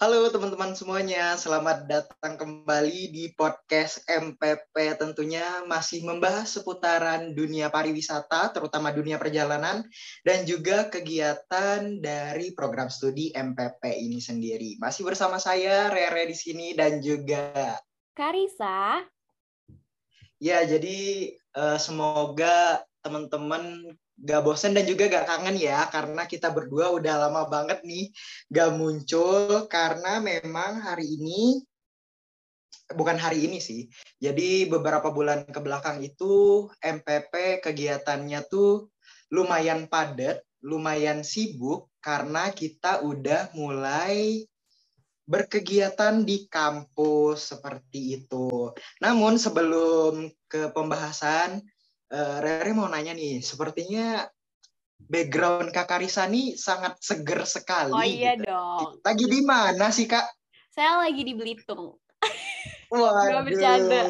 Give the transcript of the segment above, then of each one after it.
Halo teman-teman semuanya, selamat datang kembali di podcast MPP tentunya masih membahas seputaran dunia pariwisata, terutama dunia perjalanan, dan juga kegiatan dari program studi MPP ini sendiri. Masih bersama saya, Rere di sini, dan juga Karisa. Ya, jadi uh, semoga teman-teman gak bosen dan juga gak kangen ya karena kita berdua udah lama banget nih gak muncul karena memang hari ini bukan hari ini sih. Jadi beberapa bulan ke belakang itu MPP kegiatannya tuh lumayan padat, lumayan sibuk karena kita udah mulai berkegiatan di kampus seperti itu. Namun sebelum ke pembahasan uh, Rere mau nanya nih, sepertinya background Kak Karisa nih sangat seger sekali. Oh iya gitu. dong. Lagi di mana sih Kak? Saya lagi di Belitung. Waduh. bercanda.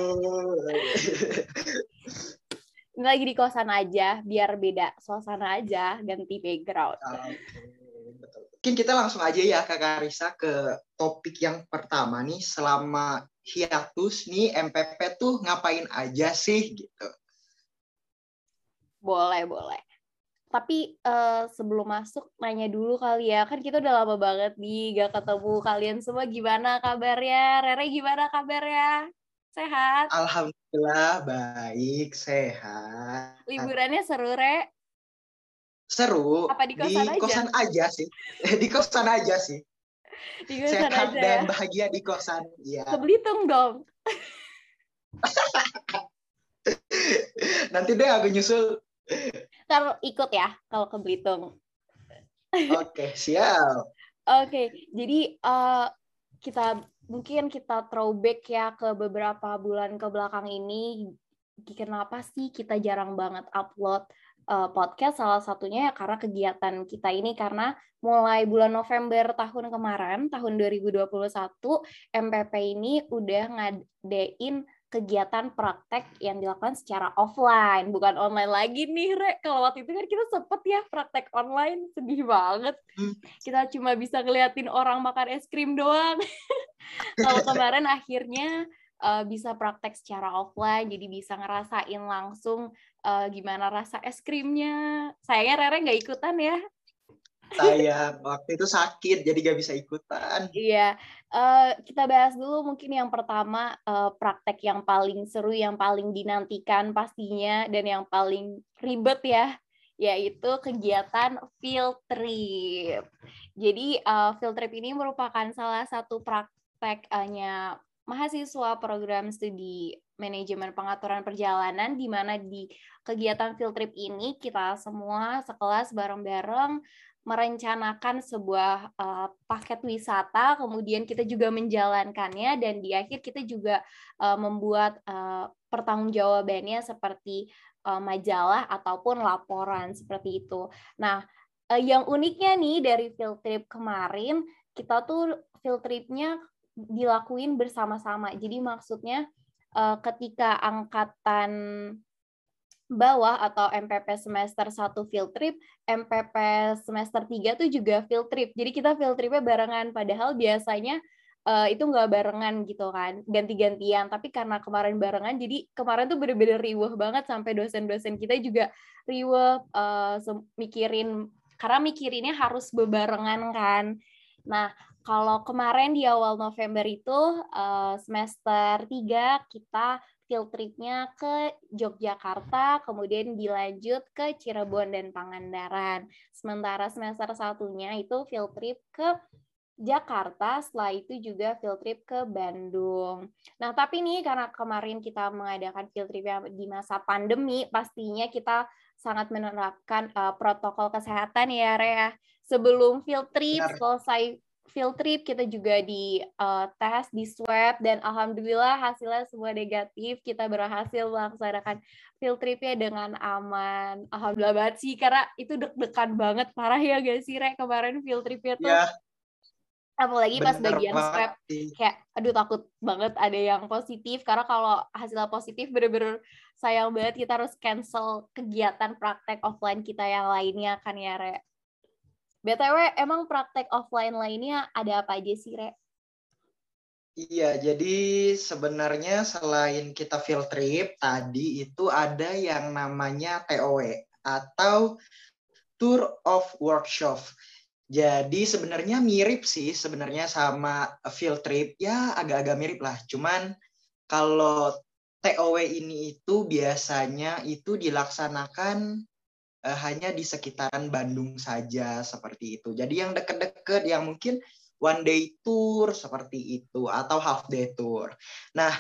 Ini lagi di kosan aja, biar beda suasana aja, ganti background. Okay. Mungkin kita langsung aja ya Kak Karisa ke topik yang pertama nih, selama hiatus nih MPP tuh ngapain aja sih gitu? Boleh, boleh. Tapi uh, sebelum masuk nanya dulu kali ya, kan kita udah lama banget nih gak ketemu kalian semua. Gimana kabarnya? Rere gimana kabarnya? Sehat? Alhamdulillah baik, sehat. Liburannya seru, Re? Seru. Apa di kosan di aja? kosan aja sih. di kosan aja sih. Di kosan sehat aja dan ya? bahagia di kosan. Iya. Ke Belitung dong. Nanti deh aku nyusul. Ntar ikut ya kalau ke Belitung. Oke, siap. Oke, jadi uh, kita mungkin kita throwback ya ke beberapa bulan ke belakang ini. Kenapa sih kita jarang banget upload uh, podcast? Salah satunya ya karena kegiatan kita ini karena mulai bulan November tahun kemarin, tahun 2021, MPP ini udah ngadain kegiatan praktek yang dilakukan secara offline, bukan online lagi nih, Re. Kalau waktu itu kan kita sempet ya praktek online, sedih banget. Kita cuma bisa ngeliatin orang makan es krim doang. Kalau kemarin akhirnya uh, bisa praktek secara offline, jadi bisa ngerasain langsung uh, gimana rasa es krimnya. Sayangnya Rere nggak ikutan ya. Saya waktu itu sakit, jadi gak bisa ikutan. Iya, uh, kita bahas dulu mungkin yang pertama uh, praktek yang paling seru, yang paling dinantikan pastinya, dan yang paling ribet ya, yaitu kegiatan field trip. Jadi uh, field trip ini merupakan salah satu prakteknya mahasiswa program studi manajemen pengaturan perjalanan di mana di kegiatan field trip ini kita semua sekelas bareng-bareng merencanakan sebuah uh, paket wisata, kemudian kita juga menjalankannya dan di akhir kita juga uh, membuat uh, pertanggungjawabannya seperti uh, majalah ataupun laporan seperti itu. Nah, uh, yang uniknya nih dari field trip kemarin, kita tuh field tripnya dilakuin bersama-sama. Jadi maksudnya ketika angkatan bawah atau MPP semester 1 field trip, MPP semester 3 tuh juga field trip. Jadi kita field tripnya barengan, padahal biasanya uh, itu nggak barengan gitu kan, ganti-gantian. Tapi karena kemarin barengan, jadi kemarin tuh bener-bener riweh banget sampai dosen-dosen kita juga riweh uh, mikirin, karena mikirinnya harus bebarengan kan. Nah, kalau kemarin di awal November itu uh, semester 3 kita field trip-nya ke Yogyakarta, kemudian dilanjut ke Cirebon dan Pangandaran. Sementara semester satunya itu field trip ke Jakarta, setelah itu juga field trip ke Bandung. Nah, tapi nih karena kemarin kita mengadakan field trip di masa pandemi, pastinya kita sangat menerapkan uh, protokol kesehatan ya, Rea. Sebelum field trip Benar. selesai field trip kita juga di uh, tes di swab dan alhamdulillah hasilnya semua negatif. Kita berhasil melaksanakan field tripnya dengan aman. Alhamdulillah banget sih karena itu deg-degan banget. Parah ya guys sih Rek kemarin field tripnya tuh? Yeah. apalagi pas bagian swab kayak aduh takut banget ada yang positif. Karena kalau hasilnya positif bener-bener sayang banget kita harus cancel kegiatan praktek offline kita yang lainnya kan ya Rek BTW, emang praktek offline lainnya ada apa aja sih, Re? Iya, jadi sebenarnya selain kita field trip tadi itu ada yang namanya TOW atau Tour of Workshop. Jadi sebenarnya mirip sih sebenarnya sama field trip ya agak-agak mirip lah. Cuman kalau TOW ini itu biasanya itu dilaksanakan uh, hanya di sekitaran Bandung saja seperti itu. Jadi yang deket-deket yang mungkin one day tour seperti itu atau half day tour. Nah,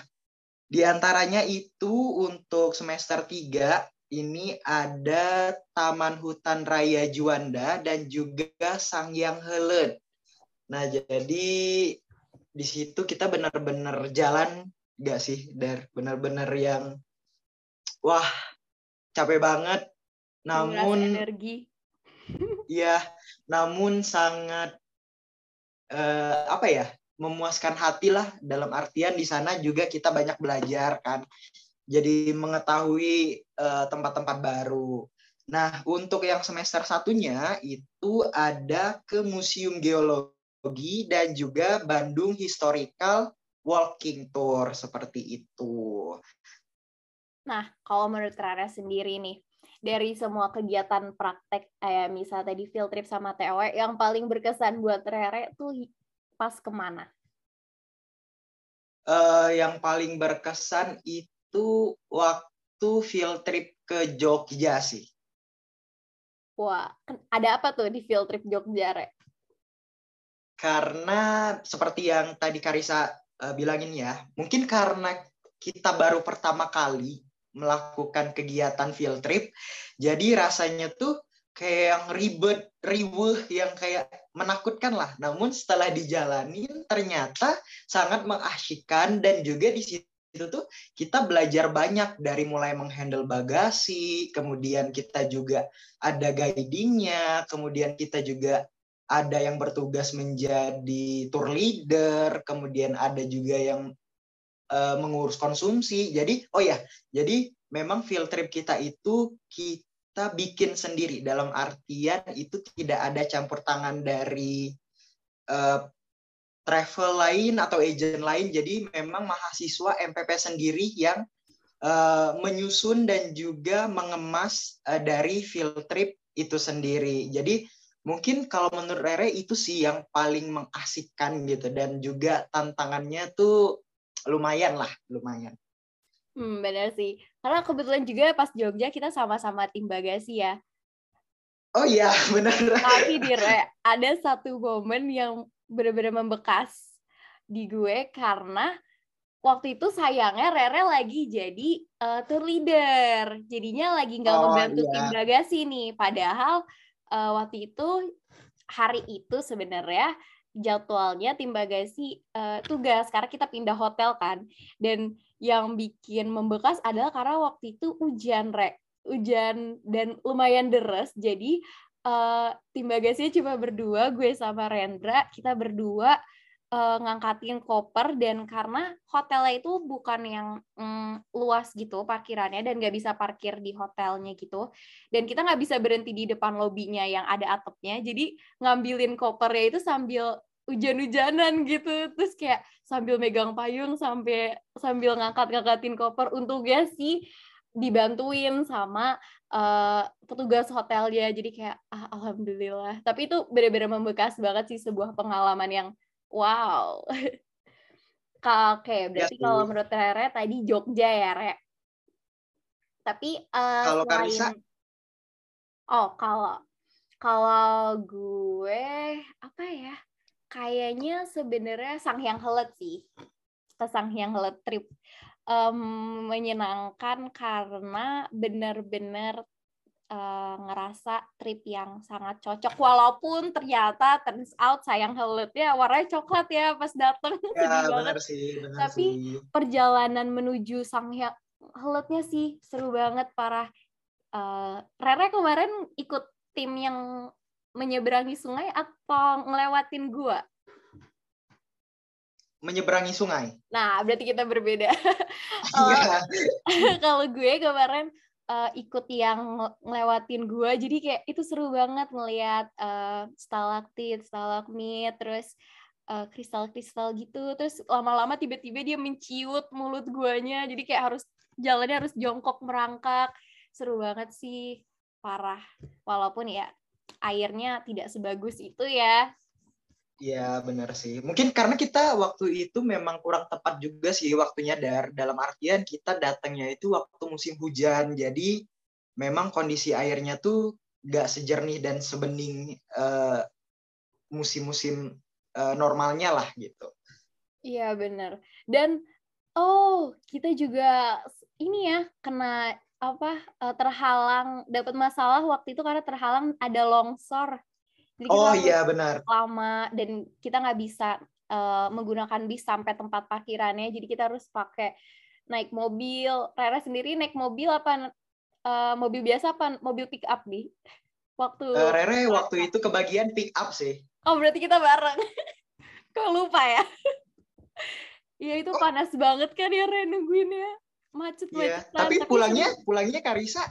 di antaranya itu untuk semester 3 ini ada Taman Hutan Raya Juanda dan juga Sangyang Helen. Nah, jadi di situ kita benar-benar jalan gak sih, Dar? Benar-benar yang wah, capek banget namun energi. Iya, namun sangat eh, apa ya? memuaskan hati lah dalam artian di sana juga kita banyak belajar kan. Jadi mengetahui tempat eh, tempat-tempat baru. Nah, untuk yang semester satunya itu ada ke Museum Geologi dan juga Bandung Historical Walking Tour seperti itu. Nah, kalau menurut Rara sendiri nih, dari semua kegiatan praktek kayak misalnya tadi field trip sama TW yang paling berkesan buat Rere tuh pas ke mana? Uh, yang paling berkesan itu waktu field trip ke Jogja sih. Wah, ada apa tuh di field trip Jogja, Re? Karena seperti yang tadi Karisa uh, bilangin ya, mungkin karena kita baru pertama kali melakukan kegiatan field trip. Jadi rasanya tuh kayak yang ribet, riweh, yang kayak menakutkan lah. Namun setelah dijalanin ternyata sangat mengasyikkan dan juga di situ tuh kita belajar banyak dari mulai menghandle bagasi, kemudian kita juga ada guidingnya, kemudian kita juga ada yang bertugas menjadi tour leader, kemudian ada juga yang uh, mengurus konsumsi. Jadi, oh ya, jadi memang field trip kita itu kita bikin sendiri dalam artian itu tidak ada campur tangan dari uh, travel lain atau agent lain. Jadi memang mahasiswa MPP sendiri yang uh, menyusun dan juga mengemas uh, dari field trip itu sendiri. Jadi mungkin kalau menurut Rere itu sih yang paling mengasikkan gitu dan juga tantangannya tuh lumayan lah, lumayan. Hmm, benar sih. Karena kebetulan juga pas Jogja kita sama-sama tim bagasi ya. Oh iya, benar. Tapi dire, ada satu momen yang benar-benar membekas di gue karena waktu itu sayangnya Rere lagi jadi uh, tour leader. Jadinya lagi nggak oh, membantu iya. tim bagasi nih. Padahal uh, waktu itu hari itu sebenarnya jadwalnya tim bagasi uh, tugas. Karena kita pindah hotel kan. Dan yang bikin membekas adalah karena waktu itu hujan rek hujan dan lumayan deras jadi uh, tim bagasinya cuma berdua gue sama Rendra. Kita berdua uh, ngangkatin koper dan karena hotelnya itu bukan yang mm, luas gitu parkirannya dan nggak bisa parkir di hotelnya gitu. Dan kita nggak bisa berhenti di depan lobinya yang ada atapnya. Jadi ngambilin kopernya itu sambil hujan-hujanan gitu. Terus kayak sambil megang payung sampai sambil ngangkat-ngangkatin koper. Untungnya sih dibantuin sama uh, petugas hotelnya. Jadi kayak ah, alhamdulillah. Tapi itu benar-benar membekas banget sih sebuah pengalaman yang Wow. Oke, berarti ya, kalau menurut Rere tadi Jogja ya, Re. Tapi uh, kalau selain... Karisa? Oh, kalau kalau gue apa ya? Kayaknya sebenarnya Sanghyang Helet sih. Kita Sanghyang Helet trip um, menyenangkan karena benar-benar uh, ngerasa trip yang sangat cocok walaupun ternyata turns out sayang helitnya warnanya coklat ya pas dateng ya, benar sih, benar tapi sih. perjalanan menuju sang helitnya sih seru banget parah uh, Rere kemarin ikut tim yang menyeberangi sungai atau ngelewatin gua menyeberangi sungai. Nah, berarti kita berbeda. Iya. Kalau gue kemarin uh, ikut yang ngelewatin gua. Jadi kayak itu seru banget melihat uh, stalaktit stalagmit terus kristal-kristal uh, gitu. Terus lama-lama tiba-tiba dia menciut mulut guanya. Jadi kayak harus jalannya harus jongkok merangkak. Seru banget sih. Parah. Walaupun ya airnya tidak sebagus itu ya Iya benar sih. Mungkin karena kita waktu itu memang kurang tepat juga sih waktunya dar dalam artian kita datangnya itu waktu musim hujan. Jadi memang kondisi airnya tuh gak sejernih dan sebening uh, musim-musim uh, normalnya lah gitu. Iya benar. Dan oh kita juga ini ya kena apa uh, terhalang dapat masalah waktu itu karena terhalang ada longsor jadi oh iya benar. Lama dan kita nggak bisa uh, menggunakan bis sampai tempat parkirannya. Jadi kita harus pakai naik mobil. Rara sendiri naik mobil apa uh, mobil biasa apa mobil pick up nih? Waktu uh, Rere waktu itu kebagian pick up sih. Oh berarti kita bareng. Kok lupa ya? Iya itu oh. panas banget kan ya Ren nungguinnya macet macet. Iya, tapi pulangnya pulangnya Karisa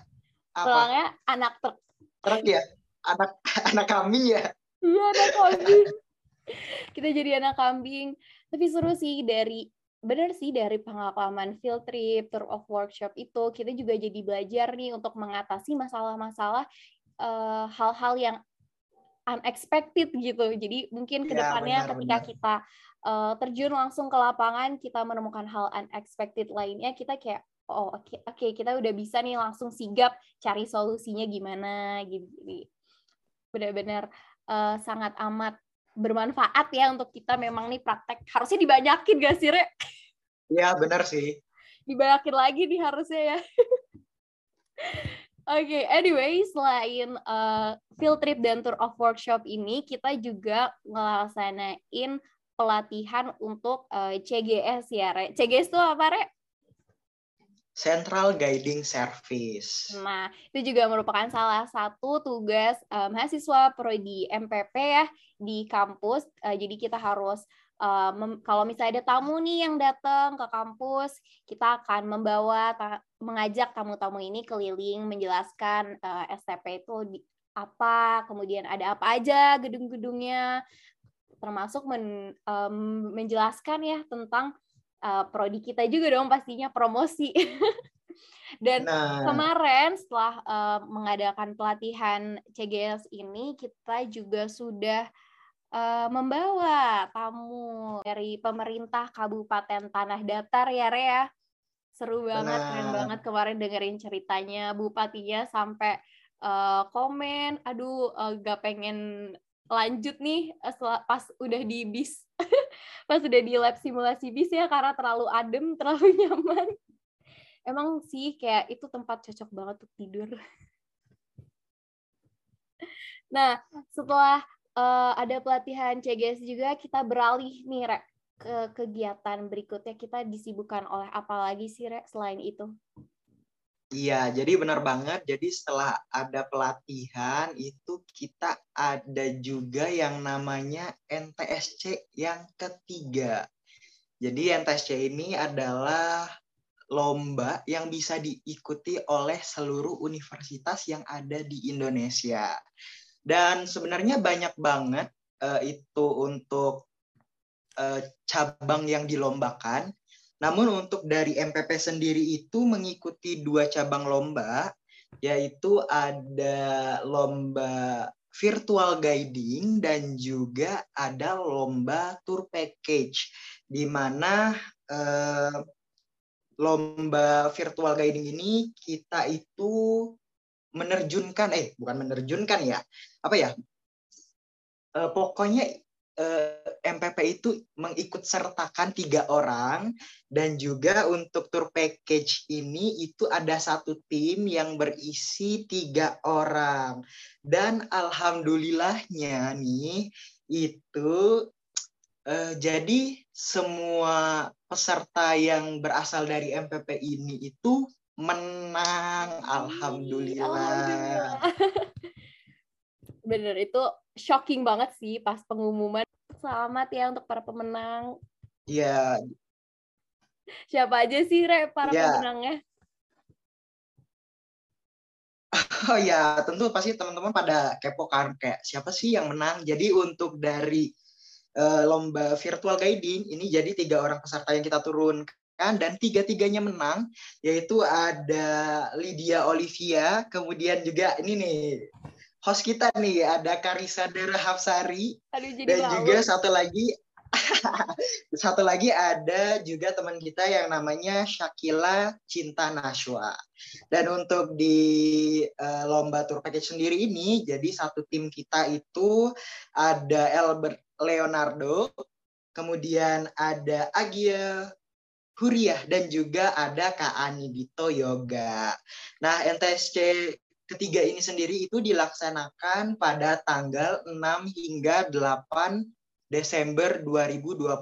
apa? Pulangnya anak truk. Truk ya? Anak anak kambing ya? Iya anak kambing. Kita jadi anak kambing. Tapi seru sih dari benar sih dari pengalaman field trip tour of workshop itu kita juga jadi belajar nih untuk mengatasi masalah-masalah uh, hal-hal yang unexpected gitu. Jadi mungkin ke depannya ya, ketika benar. kita uh, terjun langsung ke lapangan kita menemukan hal unexpected lainnya kita kayak oh oke okay, oke okay, kita udah bisa nih langsung sigap cari solusinya gimana gitu benar-benar uh, sangat amat bermanfaat ya untuk kita memang nih praktek harusnya dibanyakin gak sih Re? Iya benar sih. Dibanyakin lagi nih harusnya ya. Oke, okay, anyway, selain uh, field trip dan tour of workshop ini, kita juga ngelaksanain pelatihan untuk uh, eh, CGS ya, Re. CGS itu apa, Re? Central Guiding Service. Nah, itu juga merupakan salah satu tugas uh, mahasiswa prodi MPP ya di kampus. Uh, jadi kita harus uh, kalau misalnya ada tamu nih yang datang ke kampus, kita akan membawa ta mengajak tamu-tamu ini keliling menjelaskan uh, STP itu di, apa, kemudian ada apa aja gedung-gedungnya, termasuk men, um, menjelaskan ya tentang uh, prodi kita juga dong pastinya promosi. Dan nah. kemarin setelah uh, mengadakan pelatihan CGS ini kita juga sudah uh, membawa tamu dari pemerintah Kabupaten Tanah Datar ya Rea. Seru banget, nah. keren banget kemarin dengerin ceritanya bupatinya sampai uh, komen, aduh uh, gak pengen lanjut nih pas udah di bis pas udah di lab simulasi bis ya karena terlalu adem terlalu nyaman. Emang sih kayak itu tempat cocok banget untuk tidur. Nah setelah uh, ada pelatihan CGS juga kita beralih nih Rek, ke kegiatan berikutnya. Kita disibukkan oleh apa lagi sih Rek, selain itu Iya, jadi benar banget. Jadi setelah ada pelatihan itu kita ada juga yang namanya NTSC yang ketiga. Jadi NTSC ini adalah lomba yang bisa diikuti oleh seluruh universitas yang ada di Indonesia. Dan sebenarnya banyak banget uh, itu untuk uh, cabang yang dilombakan namun untuk dari MPP sendiri itu mengikuti dua cabang lomba, yaitu ada lomba virtual guiding dan juga ada lomba tour package, di mana eh, lomba virtual guiding ini kita itu menerjunkan, eh bukan menerjunkan ya, apa ya? Eh, pokoknya eh, MPP itu mengikut sertakan tiga orang dan juga untuk tour package ini itu ada satu tim yang berisi tiga orang dan alhamdulillahnya nih itu eh, jadi semua peserta yang berasal dari MPP ini itu menang alhamdulillah. alhamdulillah. Bener itu shocking banget sih pas pengumuman Selamat ya untuk para pemenang. Iya. Siapa aja sih, Re, para ya. pemenangnya? Oh ya, tentu pasti teman-teman pada kepo kan kayak siapa sih yang menang. Jadi untuk dari uh, lomba virtual guiding ini jadi tiga orang peserta yang kita turunkan dan tiga-tiganya menang yaitu ada Lydia Olivia, kemudian juga ini nih host kita nih ada Karisa Dera Hafsari Aduh, dan juga satu lagi Satu lagi ada juga teman kita yang namanya Shakila Cinta Nashwa. Dan untuk di uh, lomba tour package sendiri ini, jadi satu tim kita itu ada Albert Leonardo, kemudian ada Agia Huriah dan juga ada Kak Ani Dito Yoga. Nah, NTSC ketiga ini sendiri itu dilaksanakan pada tanggal 6 hingga 8 Desember 2021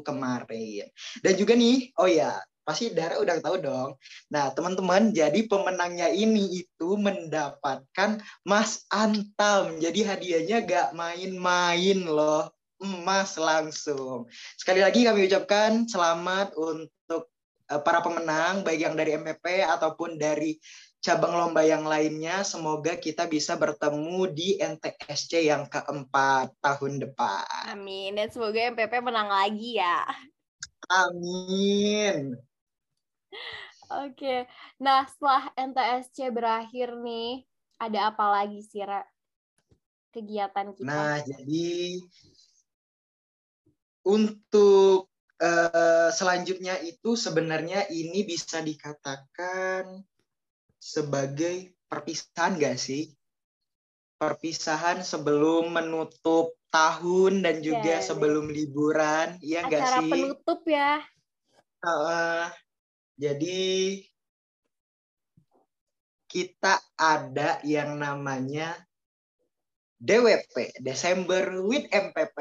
kemarin. Dan juga nih, oh ya, pasti Dara udah tahu dong. Nah, teman-teman, jadi pemenangnya ini itu mendapatkan Mas Antam. Jadi hadiahnya gak main-main loh. Emas langsung. Sekali lagi kami ucapkan selamat untuk eh, para pemenang, baik yang dari MPP ataupun dari cabang lomba yang lainnya. Semoga kita bisa bertemu di NTSC yang keempat tahun depan. Amin. Dan semoga MPP menang lagi ya. Amin. Oke. Nah, setelah NTSC berakhir nih, ada apa lagi sih, Ra? Kegiatan kita? Nah, jadi untuk uh, selanjutnya itu sebenarnya ini bisa dikatakan sebagai perpisahan gak sih? Perpisahan sebelum menutup tahun dan juga yeah, sebelum yeah. liburan, ya gak sih? Acara penutup ya. Uh, jadi kita ada yang namanya DWP, Desember with MPP.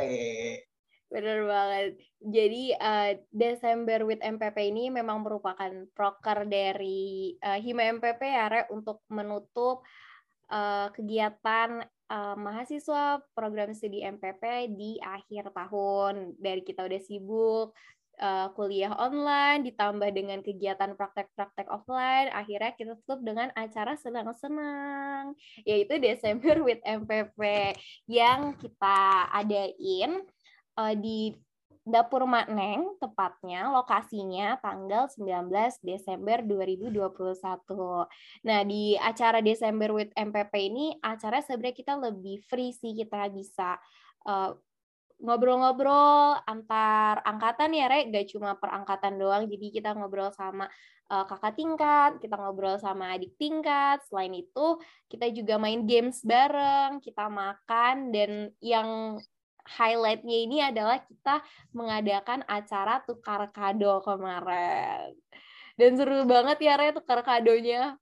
Bener banget. Jadi uh, Desember with MPP ini memang merupakan proker dari uh, Hima MPP ya, Re, untuk menutup uh, kegiatan uh, mahasiswa program studi MPP di akhir tahun. Dari kita udah sibuk uh, kuliah online, ditambah dengan kegiatan praktek-praktek offline, akhirnya kita tutup dengan acara senang-senang, yaitu Desember with MPP yang kita adain uh, di Dapur Makneng, tepatnya lokasinya tanggal 19 Desember 2021. Nah, di acara Desember with MPP ini, acara sebenarnya kita lebih free sih, kita bisa uh, ngobrol-ngobrol antar angkatan ya, Rek. Gak cuma per angkatan doang, jadi kita ngobrol sama uh, kakak tingkat, kita ngobrol sama adik tingkat. Selain itu, kita juga main games bareng, kita makan, dan yang highlightnya ini adalah kita mengadakan acara tukar kado kemarin. Dan seru banget ya, Re, tukar kadonya.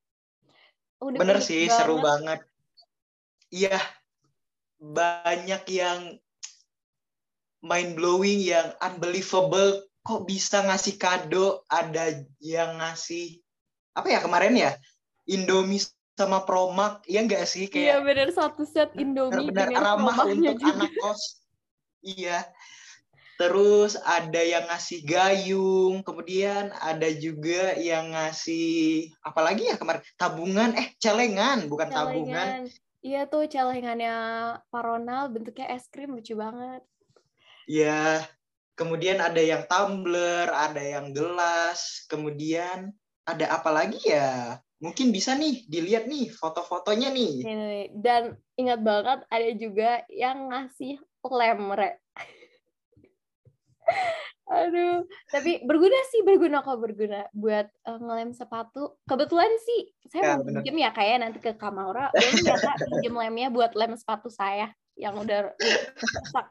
Udah Bener sih, banget. seru banget. Iya, banyak yang mind blowing, yang unbelievable. Kok bisa ngasih kado? Ada yang ngasih apa ya kemarin ya? Indomie sama Promak, iya enggak sih? Kayak iya bener satu set Indomie benar ramah untuk juga. anak kos Iya. Terus ada yang ngasih gayung, kemudian ada juga yang ngasih apalagi ya kemarin tabungan eh celengan bukan celengan. tabungan. Iya tuh celengannya Pak Ronald bentuknya es krim lucu banget. Iya. Kemudian ada yang tumbler, ada yang gelas, kemudian ada apa lagi ya? Mungkin bisa nih dilihat nih foto-fotonya nih. Dan ingat banget ada juga yang ngasih lem re. Aduh, tapi berguna sih, berguna kok berguna buat uh, ngelem sepatu. Kebetulan sih saya ya, mau pinjem ya kayak nanti ke Kamaura, boleh ya kak pinjem lemnya buat lem sepatu saya yang udah rusak.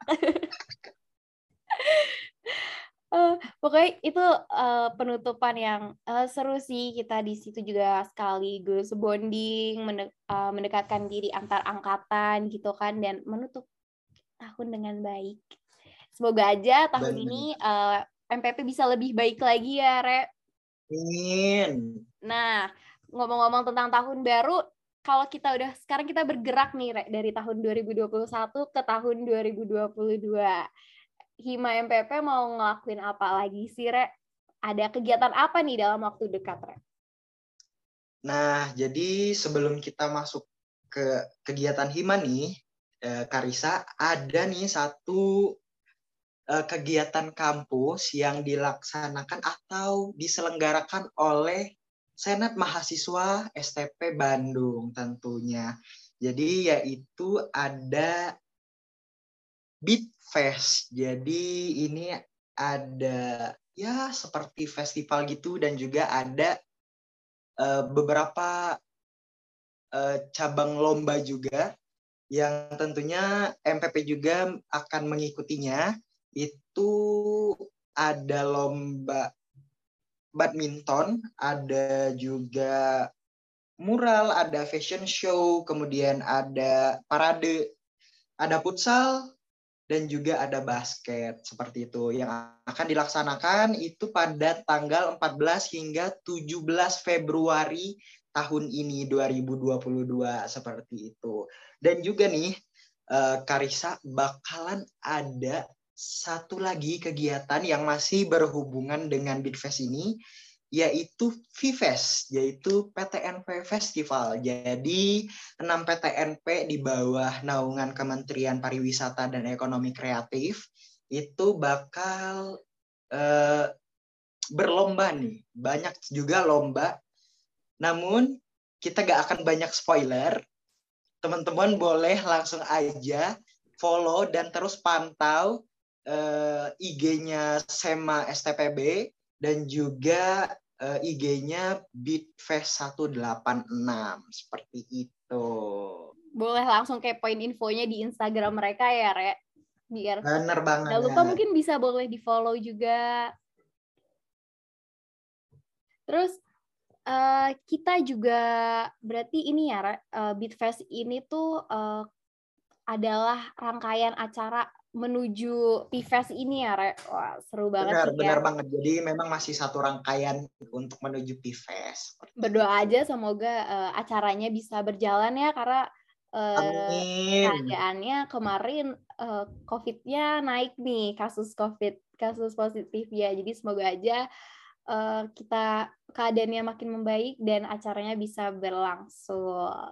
uh, pokoknya itu uh, penutupan yang uh, seru sih kita di situ juga sekaligus bonding mendek, uh, mendekatkan diri antar angkatan gitu kan dan menutup tahun dengan baik. Semoga aja tahun Bener. ini uh, eh, MPP bisa lebih baik lagi ya, Re. Amin. Nah, ngomong-ngomong tentang tahun baru, kalau kita udah sekarang kita bergerak nih Re, dari tahun 2021 ke tahun 2022. Hima MPP mau ngelakuin apa lagi sih, Re? Ada kegiatan apa nih dalam waktu dekat, Re? Nah, jadi sebelum kita masuk ke kegiatan Hima nih, Karisa, ada nih satu eh, kegiatan kampus yang dilaksanakan atau diselenggarakan oleh Senat Mahasiswa STP Bandung tentunya. Jadi yaitu ada Beat Fest. Jadi ini ada ya seperti festival gitu dan juga ada uh, beberapa uh, cabang lomba juga yang tentunya MPP juga akan mengikutinya. Itu ada lomba badminton, ada juga mural, ada fashion show, kemudian ada parade, ada futsal, dan juga ada basket seperti itu yang akan dilaksanakan itu pada tanggal 14 hingga 17 Februari tahun ini 2022 seperti itu. Dan juga nih eh, Karisa bakalan ada satu lagi kegiatan yang masih berhubungan dengan Bitfest ini yaitu VFest, yaitu PTNP Festival. Jadi, 6 PTNP di bawah naungan Kementerian Pariwisata dan Ekonomi Kreatif itu bakal eh, berlomba nih. Banyak juga lomba. Namun, kita gak akan banyak spoiler. Teman-teman boleh langsung aja follow dan terus pantau eh, IG-nya SEMA STPB dan juga uh, IG-nya Bitfest 186 seperti itu. Boleh langsung kepoin infonya di Instagram mereka ya, Re. Biar Bener banget. Jangan lupa mungkin bisa boleh di-follow juga. Terus uh, kita juga berarti ini ya, uh, Bitfest ini tuh uh, adalah rangkaian acara menuju PIFES ini ya, Re. Wah, seru banget benar, sih. Benar, ya. banget. Jadi memang masih satu rangkaian untuk menuju PIFES. Berdoa aja semoga uh, acaranya bisa berjalan ya, karena uh, keadaannya kemarin uh, COVID-nya naik nih, kasus COVID, kasus positif ya. Jadi semoga aja uh, kita keadaannya makin membaik dan acaranya bisa berlangsung.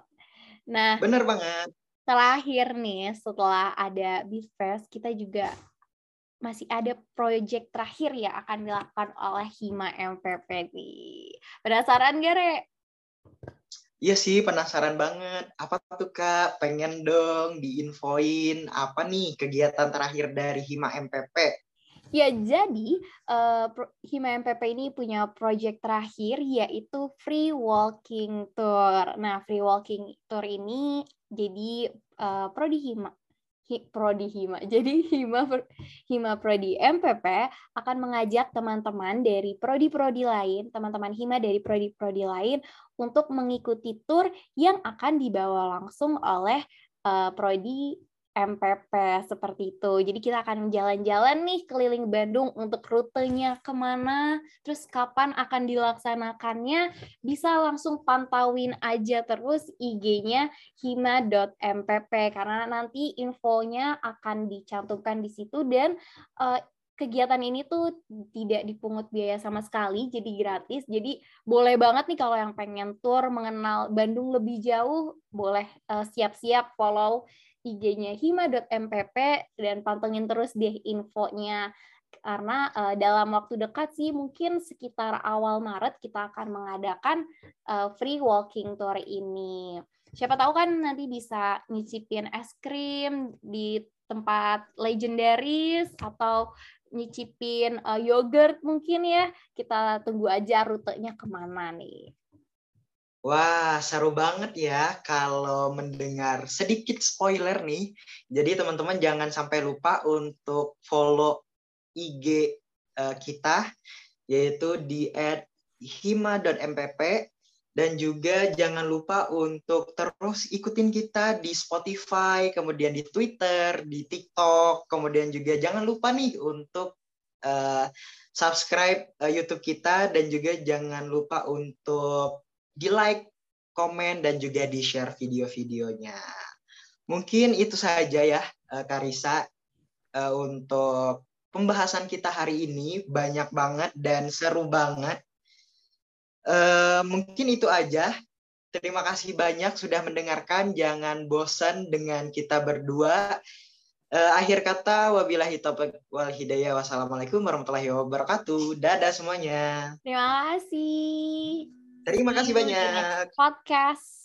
Nah, benar banget terakhir nih setelah ada Beatfest kita juga masih ada proyek terakhir ya akan dilakukan oleh Hima MPP nih. Penasaran gak, Re? Iya sih, penasaran banget. Apa tuh, Kak? Pengen dong diinfoin apa nih kegiatan terakhir dari Hima MPP? Ya, jadi uh, Hima MPP ini punya proyek terakhir yaitu Free Walking Tour. Nah, Free Walking Tour ini jadi uh, Prodi Hima Hi, Prodi Hima. Jadi Hima Hima Prodi MPP akan mengajak teman-teman dari prodi-prodi lain, teman-teman Hima dari prodi-prodi lain untuk mengikuti tur yang akan dibawa langsung oleh uh, prodi MPP seperti itu. Jadi kita akan jalan-jalan nih keliling Bandung untuk rutenya ke mana, terus kapan akan dilaksanakannya, bisa langsung pantauin aja terus IG-nya hima.mpp karena nanti infonya akan dicantumkan di situ dan uh, kegiatan ini tuh tidak dipungut biaya sama sekali, jadi gratis. Jadi boleh banget nih kalau yang pengen tour mengenal Bandung lebih jauh, boleh uh, siap-siap follow IG-nya hima.mpp dan pantengin terus deh infonya karena uh, dalam waktu dekat sih mungkin sekitar awal Maret kita akan mengadakan uh, free walking tour ini. Siapa tahu kan nanti bisa nyicipin es krim di tempat legendaris atau nyicipin uh, yogurt mungkin ya. Kita tunggu aja rutenya ke mana nih. Wah, seru banget ya kalau mendengar sedikit spoiler nih. Jadi teman-teman jangan sampai lupa untuk follow IG uh, eh, kita yaitu di @hima.mpp dan juga jangan lupa untuk terus ikutin kita di Spotify, kemudian di Twitter, di TikTok, kemudian juga jangan lupa nih untuk uh, subscribe uh, YouTube kita dan juga jangan lupa untuk di like, komen, dan juga di share video-videonya. Mungkin itu saja ya, eh, Karisa, eh, untuk pembahasan kita hari ini. Banyak banget dan seru banget. uh, mungkin itu aja. Terima kasih banyak sudah mendengarkan. Jangan bosan dengan kita berdua. Akhir kata, wabillahi taufiq wal hidayah. Wassalamualaikum warahmatullahi wabarakatuh. Dadah semuanya. Terima kasih. Terima kasih banyak. Podcast.